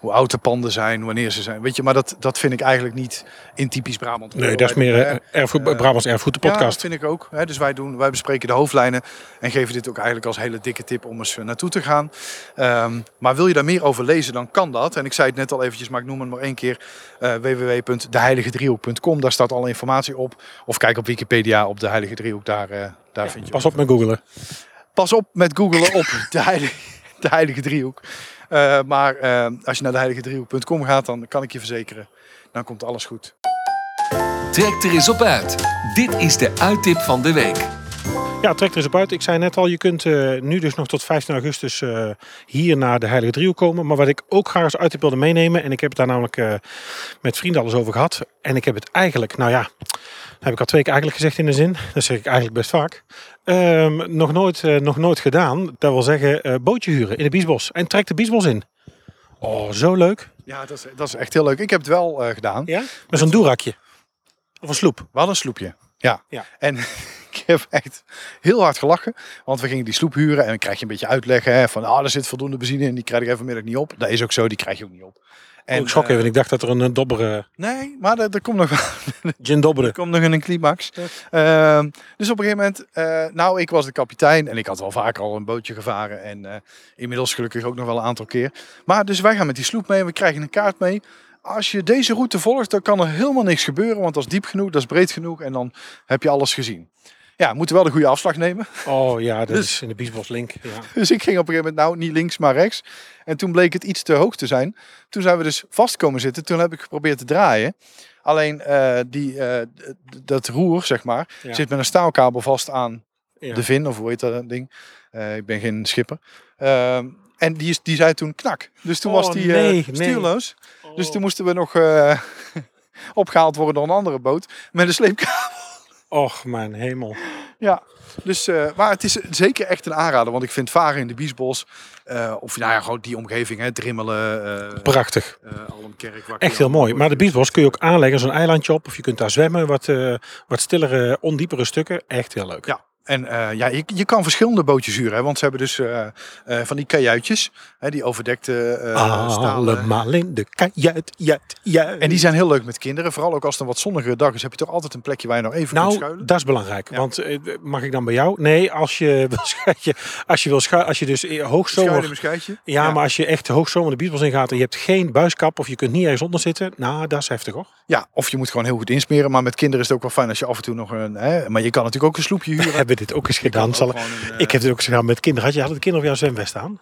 hoe oud de panden zijn, wanneer ze zijn. Weet je, maar dat, dat vind ik eigenlijk niet in typisch Brabant. Nee, dat is meer Hè? eh, erfgoed, Eh, Brabants Erfgoed, de Ja, dat podcast. vind ik ook. Hè. Dus wij, doen, wij bespreken de hoofdlijnen en geven dit ook eigenlijk als hele dikke tip om eens eh, naartoe te gaan. Ehm, maar wil je daar meer over lezen, dan kan dat. En ik zei het net al eventjes, maar ik noem het maar één keer. eh www.deheiligedriehoek.com, daar staat alle informatie op. Of kijk op Wikipedia op de Heilige Driehoek, daar, eh, daar vind je Pas op met googelen. Pas op met googelen op de Heilige, de heilige Driehoek. Eh, maar eh, als je naar deheiligedriehoek.com gaat, dan kan ik je verzekeren, dan komt alles goed. Trek er eens op uit. Dit is de uittip van de week. Ja, trek er eens op uit. Ik zei net al, je kunt eh, nu dus nog tot 15 augustus eh, hier naar de Heilige Driehoek komen. Maar wat ik ook graag eens uit wilde meenemen, en ik heb het daar namelijk eh, met vrienden alles over gehad. En ik heb het eigenlijk, nou ja, dat heb ik al twee keer eigenlijk gezegd in de zin. Dat zeg ik eigenlijk best vaak. Ehm, nog, nooit, eh, nog nooit gedaan. Dat wil zeggen, eh, bootje huren in de Biesbos. En trek de Biesbos in. Oh, zo leuk. Ja, dat is, dat is echt heel leuk. Ik heb het wel eh, gedaan. Ja? Met zo'n doerakje. Of een sloep. We hadden een sloepje. Ja. Ja. En ik heb echt heel hard gelachen. Want we gingen die sloep huren en dan krijg je een beetje uitleggen. Hè, van, ah, er zit voldoende benzine in. Die krijg ik even vanmiddag niet op. Dat is ook zo, die krijg je ook niet op. En, En, ik schrok eh, even. Ik dacht dat er een dobbere Nee, maar er, er komt nog gin Er dobbere. komt nog een climax. Ehm, dus op een gegeven moment, eh, nou, ik was de kapitein en ik had wel vaker al een bootje gevaren. En eh, inmiddels gelukkig ook nog wel een aantal keer. Maar dus wij gaan met die sloep mee en we krijgen een kaart mee. Als je deze route volgt, dan kan er helemaal niks gebeuren. Want dat is diep genoeg, dat is breed genoeg en dan heb je alles gezien. Ja, we moeten wel de goede afslag nemen. Oh ja, dat Dus- is in de Biesbos link. Ja. Dus ik ging op een gegeven moment, nou, niet links, maar rechts. En toen bleek het iets te hoog te zijn. Toen zijn we dus vast komen zitten. Toen heb ik geprobeerd te draaien. Alleen eh, die, eh, dat roer, zeg maar, Ja. zit met een staalkabel vast aan Ja. de vin, of hoe heet dat ding? Eh, ik ben geen schipper. Ehm, en die, is, die zei toen knak. Dus toen Oh, was die eh, nee, nee. stuurloos. Dus Oh. toen moesten we nog eh, opgehaald worden door een andere boot. Met een sleepkabel. Och, mijn hemel. Ja, dus, eh, maar het is zeker echt een aanrader. Want ik vind varen in de Biesbos, eh, of nou ja, gewoon die omgeving, hè, Drimmelen, eh Prachtig. Almkerk. Echt heel mooi. Maar de Biesbos kun je ook aanleggen, zo'n eilandje op. Of je kunt daar zwemmen, wat, wat stillere, ondiepere stukken. Echt heel leuk. Ja, en eh, ja, je, je kan verschillende bootjes huren. Hè, want ze hebben dus eh, eh, van die kajuitjes, hè, die overdekte stalen. Allemaal in de kajuit, juit, juit. En die zijn heel leuk met kinderen. Vooral ook als het een wat zonnigere dag is, heb je toch altijd een plekje waar je nog even kunt Nou, schuilen. dat is belangrijk. Ja. Want mag ik dan bij jou? Nee, als je wil schuitje, als je wil schuilen, als je dus Schuilen hoogzomer, in een schuitje. ja, maar als je echt hoogzomer de biesbos ingaat en je hebt geen buiskap of je kunt niet ergens onder zitten, nou, dat is heftig hoor. Ja, of je moet gewoon heel goed insmeren. Maar met kinderen is het ook wel fijn als je af en toe nog een... Hè, maar je kan natuurlijk ook een sloepje huren. hebben dit ook eens gedaan. ook een, eh, Ik heb dit ook eens gedaan met kinderen. Had je hadden de kinderen op jouw zwemvest aan?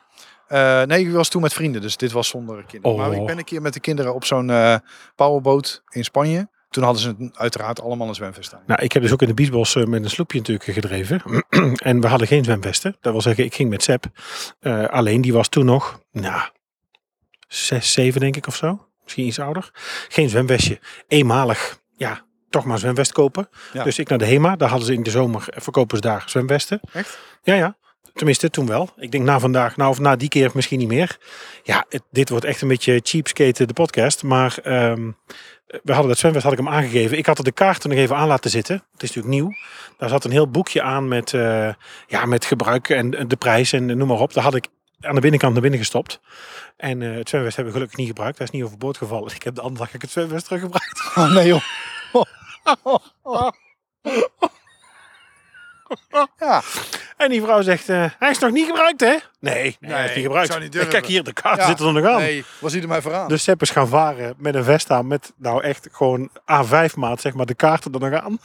Eh, nee, ik was toen met vrienden, dus dit was zonder kinderen. Maar Oh. ik ben een keer met de kinderen op zo'n eh powerboot in Spanje. Toen hadden ze het uiteraard allemaal een zwemvest aan. Nou, ik heb dus ook in de Biesbos met een sloepje natuurlijk gedreven. en we hadden geen zwemvesten. Dat wil zeggen, ik ging met. Eh, alleen die was toen nog, nou, zes, zeven denk ik of zo. Misschien iets ouder. Geen zwemvestje. Eenmalig, ja, toch maar een zwemvest kopen. Ja. Dus ik naar de HEMA. Daar hadden ze in de zomer, verkopen ze daar zwemvesten. Echt? Ja, ja. Tenminste, toen wel. Ik denk na vandaag, nou of na die keer misschien niet meer. Ja, het- dit wordt echt een beetje cheapskate de podcast. Maar ehm, we hadden dat zwemvest had ik hem aangegeven. Ik had er de kaarten nog even aan laten zitten. Het is natuurlijk nieuw. Daar zat een heel boekje aan met, eh, ja, met gebruik en de prijs en noem maar op. Daar had ik aan de binnenkant naar binnen gestopt. En eh, het zwemvest hebben we gelukkig niet gebruikt. Dat is niet overboord gevallen. Ik heb de andere dag ik het zwemvest teruggebruikt. Oh nee joh. ja, En die vrouw zegt, eh, hij is nog niet gebruikt hè? Nee, nee, hij is niet gebruikt. zou niet Ik durven. kijk hier, de kaarten Ja. zitten er nog aan. nee, was hij er mij vooraan? Dus Sepp is gaan varen met een vest aan. Met nou echt gewoon A5 maat, zeg maar, de kaarten er nog aan.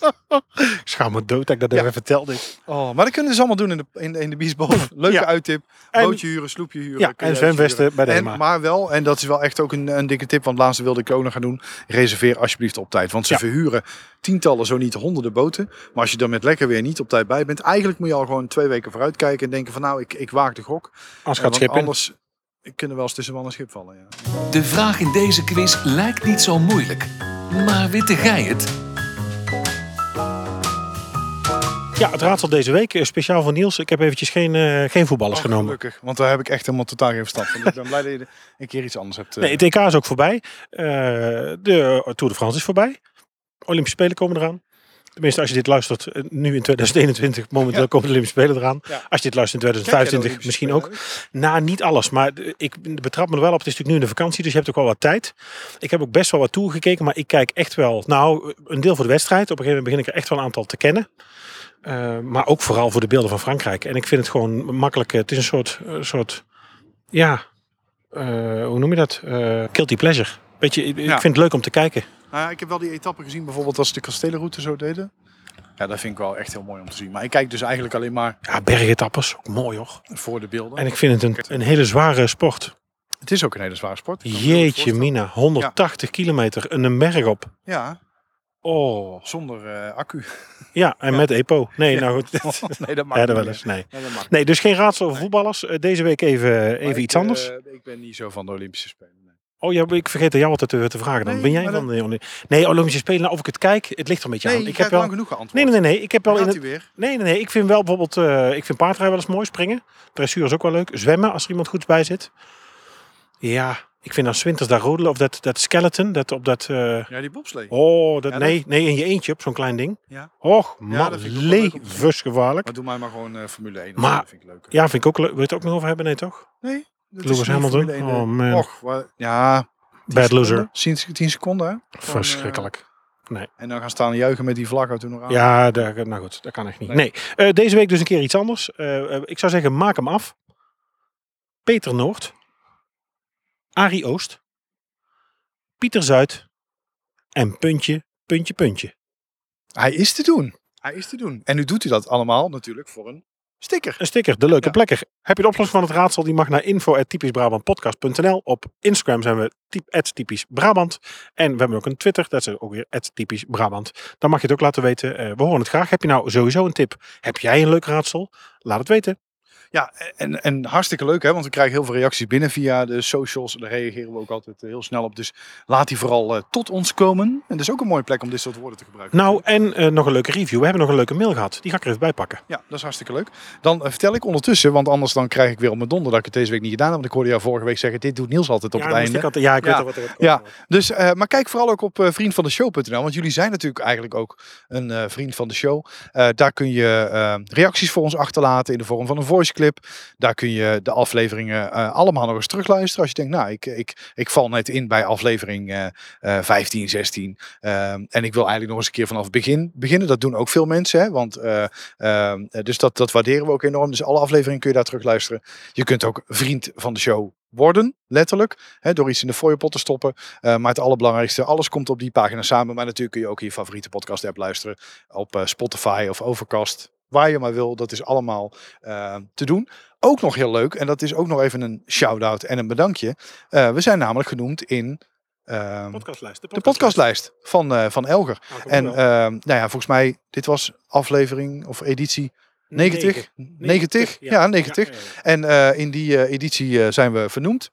ik schaam me dood dat ik dat Ja. even vertelde. Oh, maar dat kunnen ze allemaal doen in de, in, de- in de biesboot. Leuke Ja. uittip. En- Bootje huren, sloepje huren. Ja, en zwemvesten bij de en, HEMA. Maar wel, en dat is wel echt ook een, een dikke tip, want laatste wilde ik ook nog gaan doen. Reserveer alsjeblieft op tijd. Want ze Ja. verhuren tientallen, zo niet honderden boten. Maar als je er met lekker weer niet op tijd bij bent, eigenlijk moet je al gewoon twee weken vooruit kijken en denken van nou, ik, ik waag de gok. Als Eh, gaat schip in. anders kunnen we wel eens tussen wal en schip vallen. Ja. De vraag in deze quiz lijkt niet zo moeilijk. Maar witte gij het? Ja, het raadsel deze week, eh, speciaal voor Niels. Ik heb eventjes geen, eh, geen voetballers Oh, genomen. Gelukkig, want daar heb ik echt helemaal totaal geen verstand van. ik ben blij dat je een keer iets anders hebt. eh. Nee, het EK is ook voorbij. Eh, de Tour de France is voorbij. Olympische Spelen komen eraan. Tenminste, als je dit luistert, nu in 2021, momenteel Ja. komen de Olympische Spelen eraan. Ja. Als je dit luistert in Kijk jij de 2025, Olympische misschien Spelen ook. Nou, niet alles, maar ik betrap me er wel op. Het is natuurlijk nu in de vakantie, dus je hebt ook wel wat tijd. Ik heb ook best wel wat toegekeken, maar ik kijk echt wel, nou, een deel voor de wedstrijd. Op een gegeven moment begin ik er echt wel een aantal te kennen. Eh, maar ook vooral voor de beelden van Frankrijk. En ik vind het gewoon makkelijk. Het is een soort, een soort ja, eh, hoe noem je dat? Eh guilty pleasure. Beetje, ik ik Ja. vind het leuk om te kijken. Nou, ja, ik heb wel die etappen gezien, bijvoorbeeld als ze de kastelenroute zo deden. Ja, dat vind ik wel echt heel mooi om te zien. Maar ik kijk dus eigenlijk alleen maar Ja, bergetappes, ook mooi hoor. voor de beelden. En ik vind het een, een hele zware sport. het is ook een hele zware sport. Jeetje mina, 180 kilometer en een berg op. Ja, Oh, zonder eh, accu. ja, en Ja. met EPO. Nee, Ja. nou goed. nee, dat mag Ja, dat wel eens. Nee. Nee, dat mag nee, dus geen raadsel over voetballers. Eh, Deze week even, Maar even ik, iets anders. eh, ik ben niet zo van de Olympische Spelen. Oh ja, ik vergeet jou altijd te, te vragen. Dan Nee, ben jij de Nee, Olympische Spelen, nou, of ik het kijk, het ligt er een beetje Nee, aan. ik heb wel. lang genoeg geantwoord. Nee, nee, nee, nee. Ik heb wel in het. weer? Nee, nee, nee. Ik vind wel bijvoorbeeld. eh, ik vind paardrijden wel eens mooi springen. Dressuur is ook wel leuk. Zwemmen als er iemand goed bij zit. Ja, ik vind dan 's winters daar rodelen of dat, dat skeleton. Dat op dat. eh, Ja, die bobslee. oh, dat, Ja, dat- nee, nee, in je eentje op zo'n klein ding. Ja. Och, man, levensgevaarlijk. Maar doe mij maar gewoon eh, Formule 1. Maar- dat vind ik leuk. Ja, vind ik ook leuk. Wil je het ook nog over hebben? Nee, toch? Nee, dat Lewis Hamilton? 1, Oh, eh. man. Och, ja. 10 Bad loser. seconden. 10, 10 seconden, hè? Gewoon, eh, Verschrikkelijk. en dan gaan staan juichen met die vlag toen nog aan. Ja, daar, nou goed, dat kan echt niet. Nee. Nee. Eh, deze week dus een keer iets anders. Eh, eh, ik zou zeggen, maak hem af. Peter Noord. Arie Oost. Pieter Zuid. En puntje, puntje, puntje. Hij is te doen. Hij is te doen. En nu doet hij dat allemaal natuurlijk voor een sticker. Een sticker, de leuke Ja. plekker. Heb je de oplossing van het raadsel? Die mag naar info.typischbrabantpodcast.nl. Op Instagram zijn we typ, typisch Brabant. En we hebben ook een Twitter, dat is ook weer typisch Brabant. Dan mag je het ook laten weten. Eh, we horen het graag. Heb je nou sowieso een tip? Heb jij een leuk raadsel? Laat het weten. Ja, en, en hartstikke leuk hè, want we krijgen heel veel reacties binnen via de socials. Daar reageren we ook altijd eh, heel snel op. Dus laat die vooral eh, tot ons komen. En dat is ook een mooie plek om dit soort woorden te gebruiken. Nou, en eh, nog een leuke review. We hebben nog een leuke mail gehad. Die ga ik er even bij pakken. Ja, dat is hartstikke leuk. Dan vertel ik ondertussen, want anders dan krijg ik weer op mijn donder dat ik het deze week niet gedaan heb. Want ik hoorde jou vorige week zeggen, dit doet Niels altijd op ja, het einde. ik altijd- ja, ik Ja. weet al wat er Ja. Dus, maar kijk vooral ook op vriendvandeshow.nl, want jullie zijn natuurlijk eigenlijk ook een vriend van de show. Daar kun je reacties voor ons achterlaten in de vorm van een voice clip. Daar kun je de afleveringen eh, allemaal nog eens terugluisteren. Als je denkt, nou, ik, ik, ik val net in bij aflevering eh, eh, 15, 16. eh, en ik wil eigenlijk nog eens een keer vanaf het begin beginnen. Dat doen ook veel mensen, hè, want eh, eh, dus dat, dat waarderen we ook enorm. Dus alle afleveringen kun je daar terugluisteren. Je kunt ook vriend van de show worden, letterlijk. Hè, door iets in de fooiepot te stoppen. Maar het allerbelangrijkste, alles komt op die pagina samen. Maar natuurlijk kun je ook je favoriete podcast app luisteren. Op Spotify of Overcast. Waar je maar wil, dat is allemaal uh, te doen. Ook nog heel leuk, en dat is ook nog even een shout-out en een bedankje. Uh, we zijn namelijk genoemd in... Podcastlijst, de, podcastlijst. de podcastlijst van, uh, van Elger. Oh, en nou ja, volgens mij, dit was aflevering of editie 90? 90? 90? Ja, ja 90. Ja, ja, en uh, in die editie zijn we vernoemd.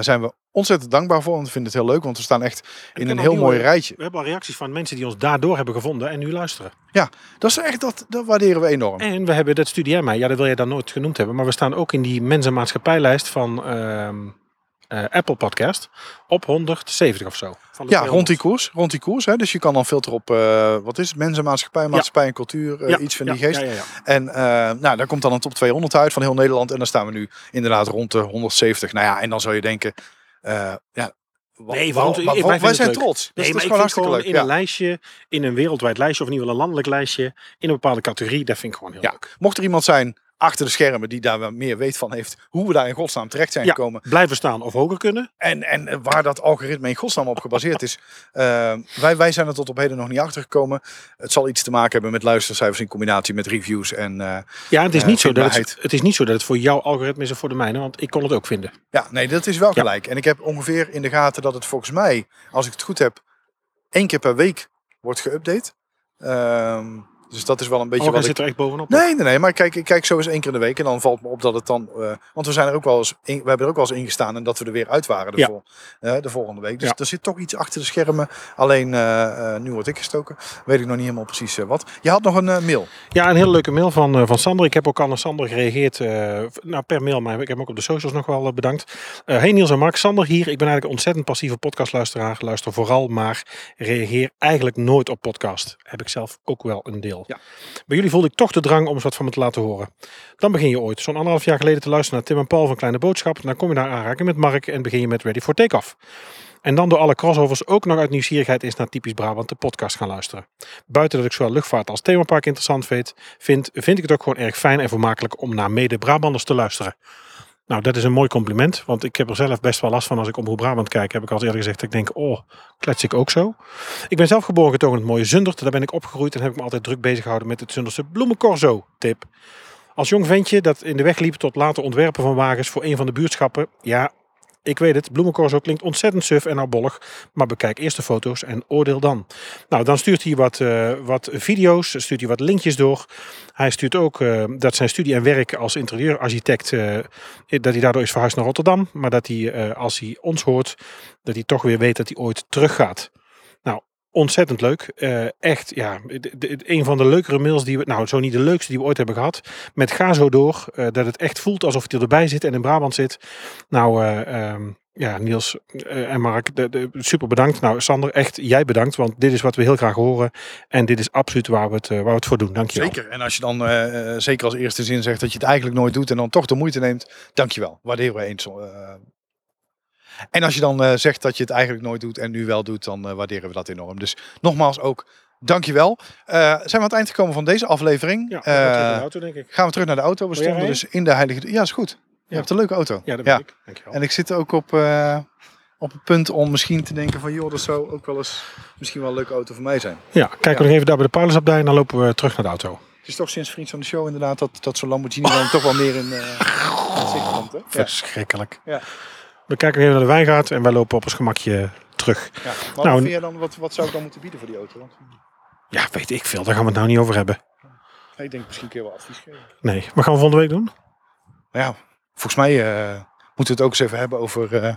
Zijn we ontzettend dankbaar voor, want we vinden het heel leuk, want we staan echt in een heel mooi rijtje. We hebben al reacties van mensen die ons daardoor hebben gevonden en nu luisteren. Ja, dat is echt, dat, dat waarderen we enorm. En we hebben dat Studie mij, ja dat wil je dan nooit genoemd hebben, maar we staan ook in die mensenmaatschappijlijst van uh, Apple Podcast op 170 of zo. Van ja, rond die koers. Rond die koers hè? Dus je kan dan filteren op, uh, wat is het, mensen, maatschappij, maatschappij ja. en cultuur, ja, iets van ja, die geest. En nou, daar komt dan een top 200 uit van heel Nederland. En dan staan we nu inderdaad rond de 170. Nou ja, en dan zou je denken, ja, Nee, maar, wij, wij zijn trots. Dus nee, maar ik vind gewoon leuk. in ja. een lijstje, in een wereldwijd lijstje of in ieder geval een landelijk lijstje, in een bepaalde categorie, dat vind ik gewoon heel ja. leuk. Mocht er iemand zijn achter de schermen die daar meer weet van heeft, hoe we daar in godsnaam terecht zijn ja, gekomen. Blijven staan of hoger kunnen. En, en waar dat algoritme in godsnaam op gebaseerd is. Uh, wij, wij zijn er tot op heden nog niet achter gekomen. Het zal iets te maken hebben met luistercijfers in combinatie met reviews en uh, Ja, het is, niet zo dat het, het is niet zo dat het voor jouw algoritme is of voor de mijne, want ik kon het ook vinden. Ja, nee, dat is wel gelijk. Ja. En ik heb ongeveer in de gaten dat het volgens mij, als ik het goed heb, één keer per week wordt geüpdate. Uh, Dus dat is wel een beetje Oh, wat ik... zit er echt bovenop. Nee, nee, nee, maar kijk, ik kijk zo eens één keer in de week en dan valt me op dat het dan... eh, want we zijn er ook wel eens, in, we hebben er ook wel eens ingestaan en dat we er weer uit waren de, Ja. vol- eh, de volgende week. Dus Ja. er zit toch iets achter de schermen. Alleen, eh, nu word ik gestoken. Weet ik nog niet helemaal precies wat. Je had nog een mail. Ja, een hele leuke mail van, van Sander. Ik heb ook al aan Sander gereageerd. nou, per mail, maar ik heb hem ook op de socials nog wel bedankt. Hey Niels en Mark, Sander hier. Ik ben eigenlijk een ontzettend passieve podcastluisteraar. Luister vooral, maar reageer eigenlijk nooit op podcast. Heb ik zelf ook wel een deel. Ja. Bij jullie voelde ik toch de drang om eens wat van me te laten horen. Dan begin je ooit, zo'n anderhalf jaar geleden, te luisteren naar Tim en Paul van Kleine Boodschap. Dan kom je daar aanraken met Mark en begin je met Ready for Takeoff. En dan door alle crossovers ook nog uit nieuwsgierigheid eens naar Typisch Brabant de podcast gaan luisteren. Buiten dat ik zowel luchtvaart als themapark interessant vind, vind, vind ik het ook gewoon erg fijn en vermakelijk om naar mede-Brabanders te luisteren. Nou, dat is een mooi compliment, want ik heb er zelf best wel last van als ik Omroep Brabant kijk. Heb ik al eerder gezegd ik denk, oh, klets ik ook zo. Ik ben zelf geboren getogen in het mooie Zundert. Daar ben ik opgegroeid en heb ik me altijd druk bezig gehouden met het Zunderse bloemencorso tip. Als jong ventje dat in de weg liep tot later ontwerpen van wagens voor een van de buurtschappen. Ja, ik weet het, bloemencorso klinkt ontzettend suf en oudbollig. Maar bekijk eerst de foto's en oordeel dan. Nou, dan stuurt hij wat, eh, wat video's, stuurt hij wat linkjes door. Hij stuurt ook eh, dat zijn studie en werk als interieurarchitect, eh, dat hij daardoor is verhuisd naar Rotterdam. Maar dat hij, als hij ons hoort, dat hij toch weer weet dat hij ooit teruggaat. Ontzettend leuk. Eh, echt, ja, een van de leukere mails die we, nou zo niet de leukste die we ooit hebben gehad. Met ga zo door, eh, dat het echt voelt alsof hij erbij zit en in Brabant zit. Nou, eh, ehm, ja, Niels en Mark, de, super bedankt. Nou, Sander, echt jij bedankt, want dit is wat we heel graag horen. En dit is absoluut waar we het, waar we het voor doen. Dankjewel. Zeker. En als je dan zeker als eerste zin zegt dat je het eigenlijk nooit doet en dan toch de moeite neemt, dankjewel. Waarderen we eens. En als je dan eh, zegt dat je het eigenlijk nooit doet en nu wel doet, dan eh, waarderen we dat enorm. Dus nogmaals ook dankjewel. Eh zijn we aan het eind gekomen van deze aflevering. Ja, we gaan terug naar de auto, denk ik. gaan we terug naar de auto. We stonden dus in de Heilige... Ja, is goed. Je Ja. hebt een leuke auto. Ja, dat Ja. ben ik. Dankjewel. En ik zit ook op, op het punt om misschien te denken van... joh, dat zou ook wel eens misschien wel een leuke auto voor mij zijn. Ja, kijken we nog even daar bij de Paulusabdij en dan lopen we terug naar de auto. Het is toch sinds Vriend van de Show inderdaad dat, dat zo'n Lamborghini dan toch wel meer in het zicht komt. Hè? Verschrikkelijk. Ja. We kijken even naar de wijngaard en wij lopen op ons gemakje terug. Ja. Nou, wat, vind jij dan, wat, wat zou ik dan moeten bieden voor die auto? Want Ja, weet ik veel. Daar gaan we het nou niet over hebben. ik denk misschien kun je wel advies geven. Nee, wat gaan we volgende week doen? Maar ja, volgens mij eh, moeten we het ook eens even hebben over eh,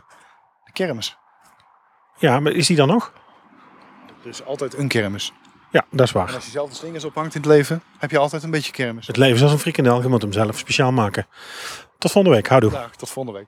de kermis. Ja, maar is die dan nog? Er is altijd een kermis. Ja, dat is En waar. als je zelf de slingers ophangt in het leven, heb je altijd een beetje kermis. Het leven is als een frikandel. Je moet hem zelf speciaal maken. Tot volgende week. Houdoe. Dag, tot volgende week.